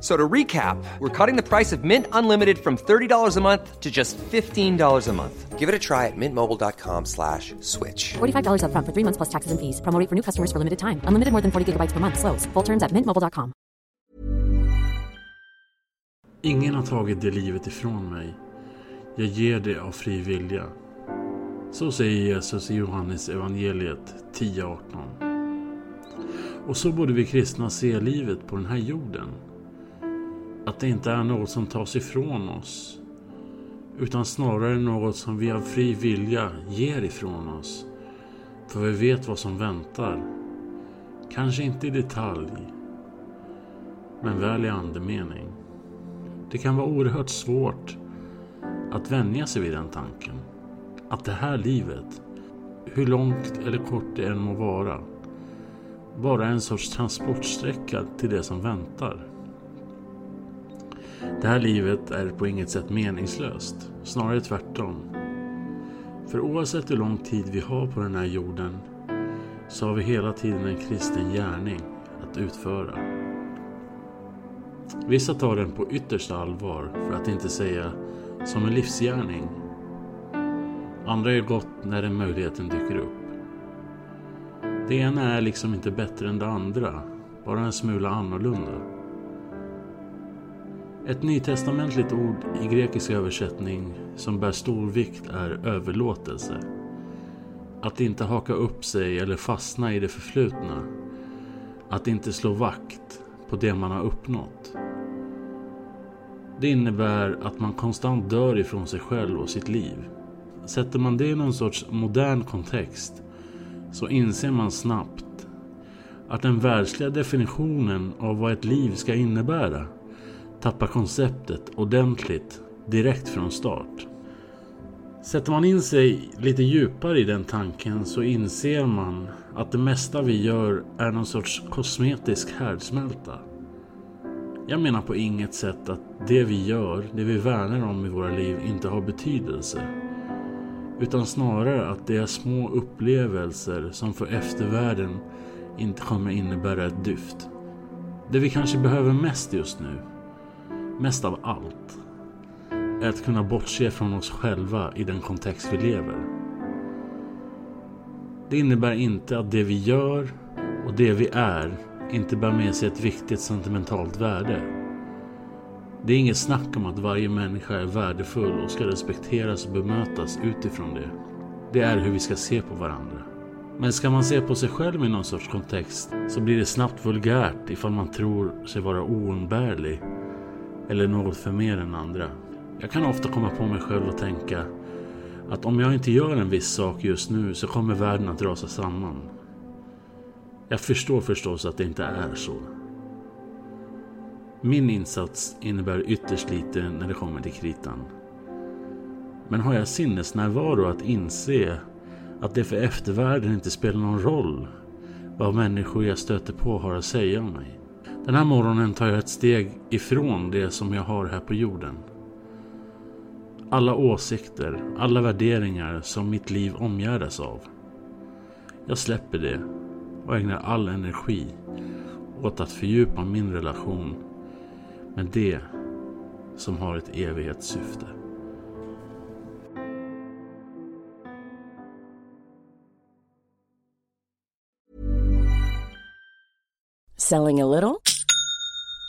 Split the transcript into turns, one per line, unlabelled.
So to recap, we're cutting the price of Mint Unlimited from $30 a month to just $15 a month. Give it a try at mintmobile.com slash switch.
$45 upfront for three months plus taxes and fees. Promo for new customers for limited time. Unlimited more than 40 gigabytes per month. Slows. Full terms at mintmobile.com.
Ingen har tagit det livet ifrån mig. Jag ger det av fri vilja. Så säger Jesus i Johannes evangeliet 10.18. Och så borde vi kristna se livet på den här jorden. Att det inte är något som tas ifrån oss. Utan snarare något som vi av fri vilja ger ifrån oss. För vi vet vad som väntar. Kanske inte i detalj. Men väl i andemening. Det kan vara oerhört svårt att vänja sig vid den tanken. Att det här livet, hur långt eller kort det än må vara, bara är en sorts transportsträcka till det som väntar. Det här livet är på inget sätt meningslöst, snarare tvärtom. För oavsett hur lång tid vi har på den här jorden så har vi hela tiden en kristen gärning att utföra. Vissa tar den på yttersta allvar, för att inte säga som en livsgärning. Andra gör gott när den möjligheten dyker upp. Det ena är liksom inte bättre än det andra, bara en smula annorlunda. Ett nytestamentligt ord i grekisk översättning som bär stor vikt är överlåtelse. Att inte haka upp sig eller fastna i det förflutna. Att inte slå vakt på det man har uppnått. Det innebär att man konstant dör ifrån sig själv och sitt liv. Sätter man det i någon sorts modern kontext så inser man snabbt att den världsliga definitionen av vad ett liv ska innebära Tappa konceptet ordentligt direkt från start. Sätter man in sig lite djupare i den tanken så inser man att det mesta vi gör är någon sorts kosmetisk härdsmälta. Jag menar på inget sätt att det vi gör, det vi värnar om i våra liv inte har betydelse. Utan snarare att det är små upplevelser som för eftervärlden inte kommer innebära ett dyft. Det vi kanske behöver mest just nu, mest av allt, är att kunna bortse från oss själva i den kontext vi lever. Det innebär inte att det vi gör och det vi är inte bär med sig ett viktigt sentimentalt värde. Det är inget snack om att varje människa är värdefull och ska respekteras och bemötas utifrån det. Det är hur vi ska se på varandra. Men ska man se på sig själv i någon sorts kontext så blir det snabbt vulgärt ifall man tror sig vara oumbärlig eller något för mer än andra. Jag kan ofta komma på mig själv och tänka att om jag inte gör en viss sak just nu så kommer världen att rasa samman. Jag förstår förstås att det inte är så. Min insats innebär ytterst lite när det kommer till kritan. Men har jag sinnesnärvaro att inse att det för eftervärlden inte spelar någon roll vad människor jag stöter på har att säga om mig. Den här morgonen tar jag ett steg ifrån det som jag har här på jorden. Alla åsikter, alla värderingar som mitt liv omgärdas av. Jag släpper det och ägnar all energi åt att fördjupa min relation med det som har ett evighetssyfte.
Selling a little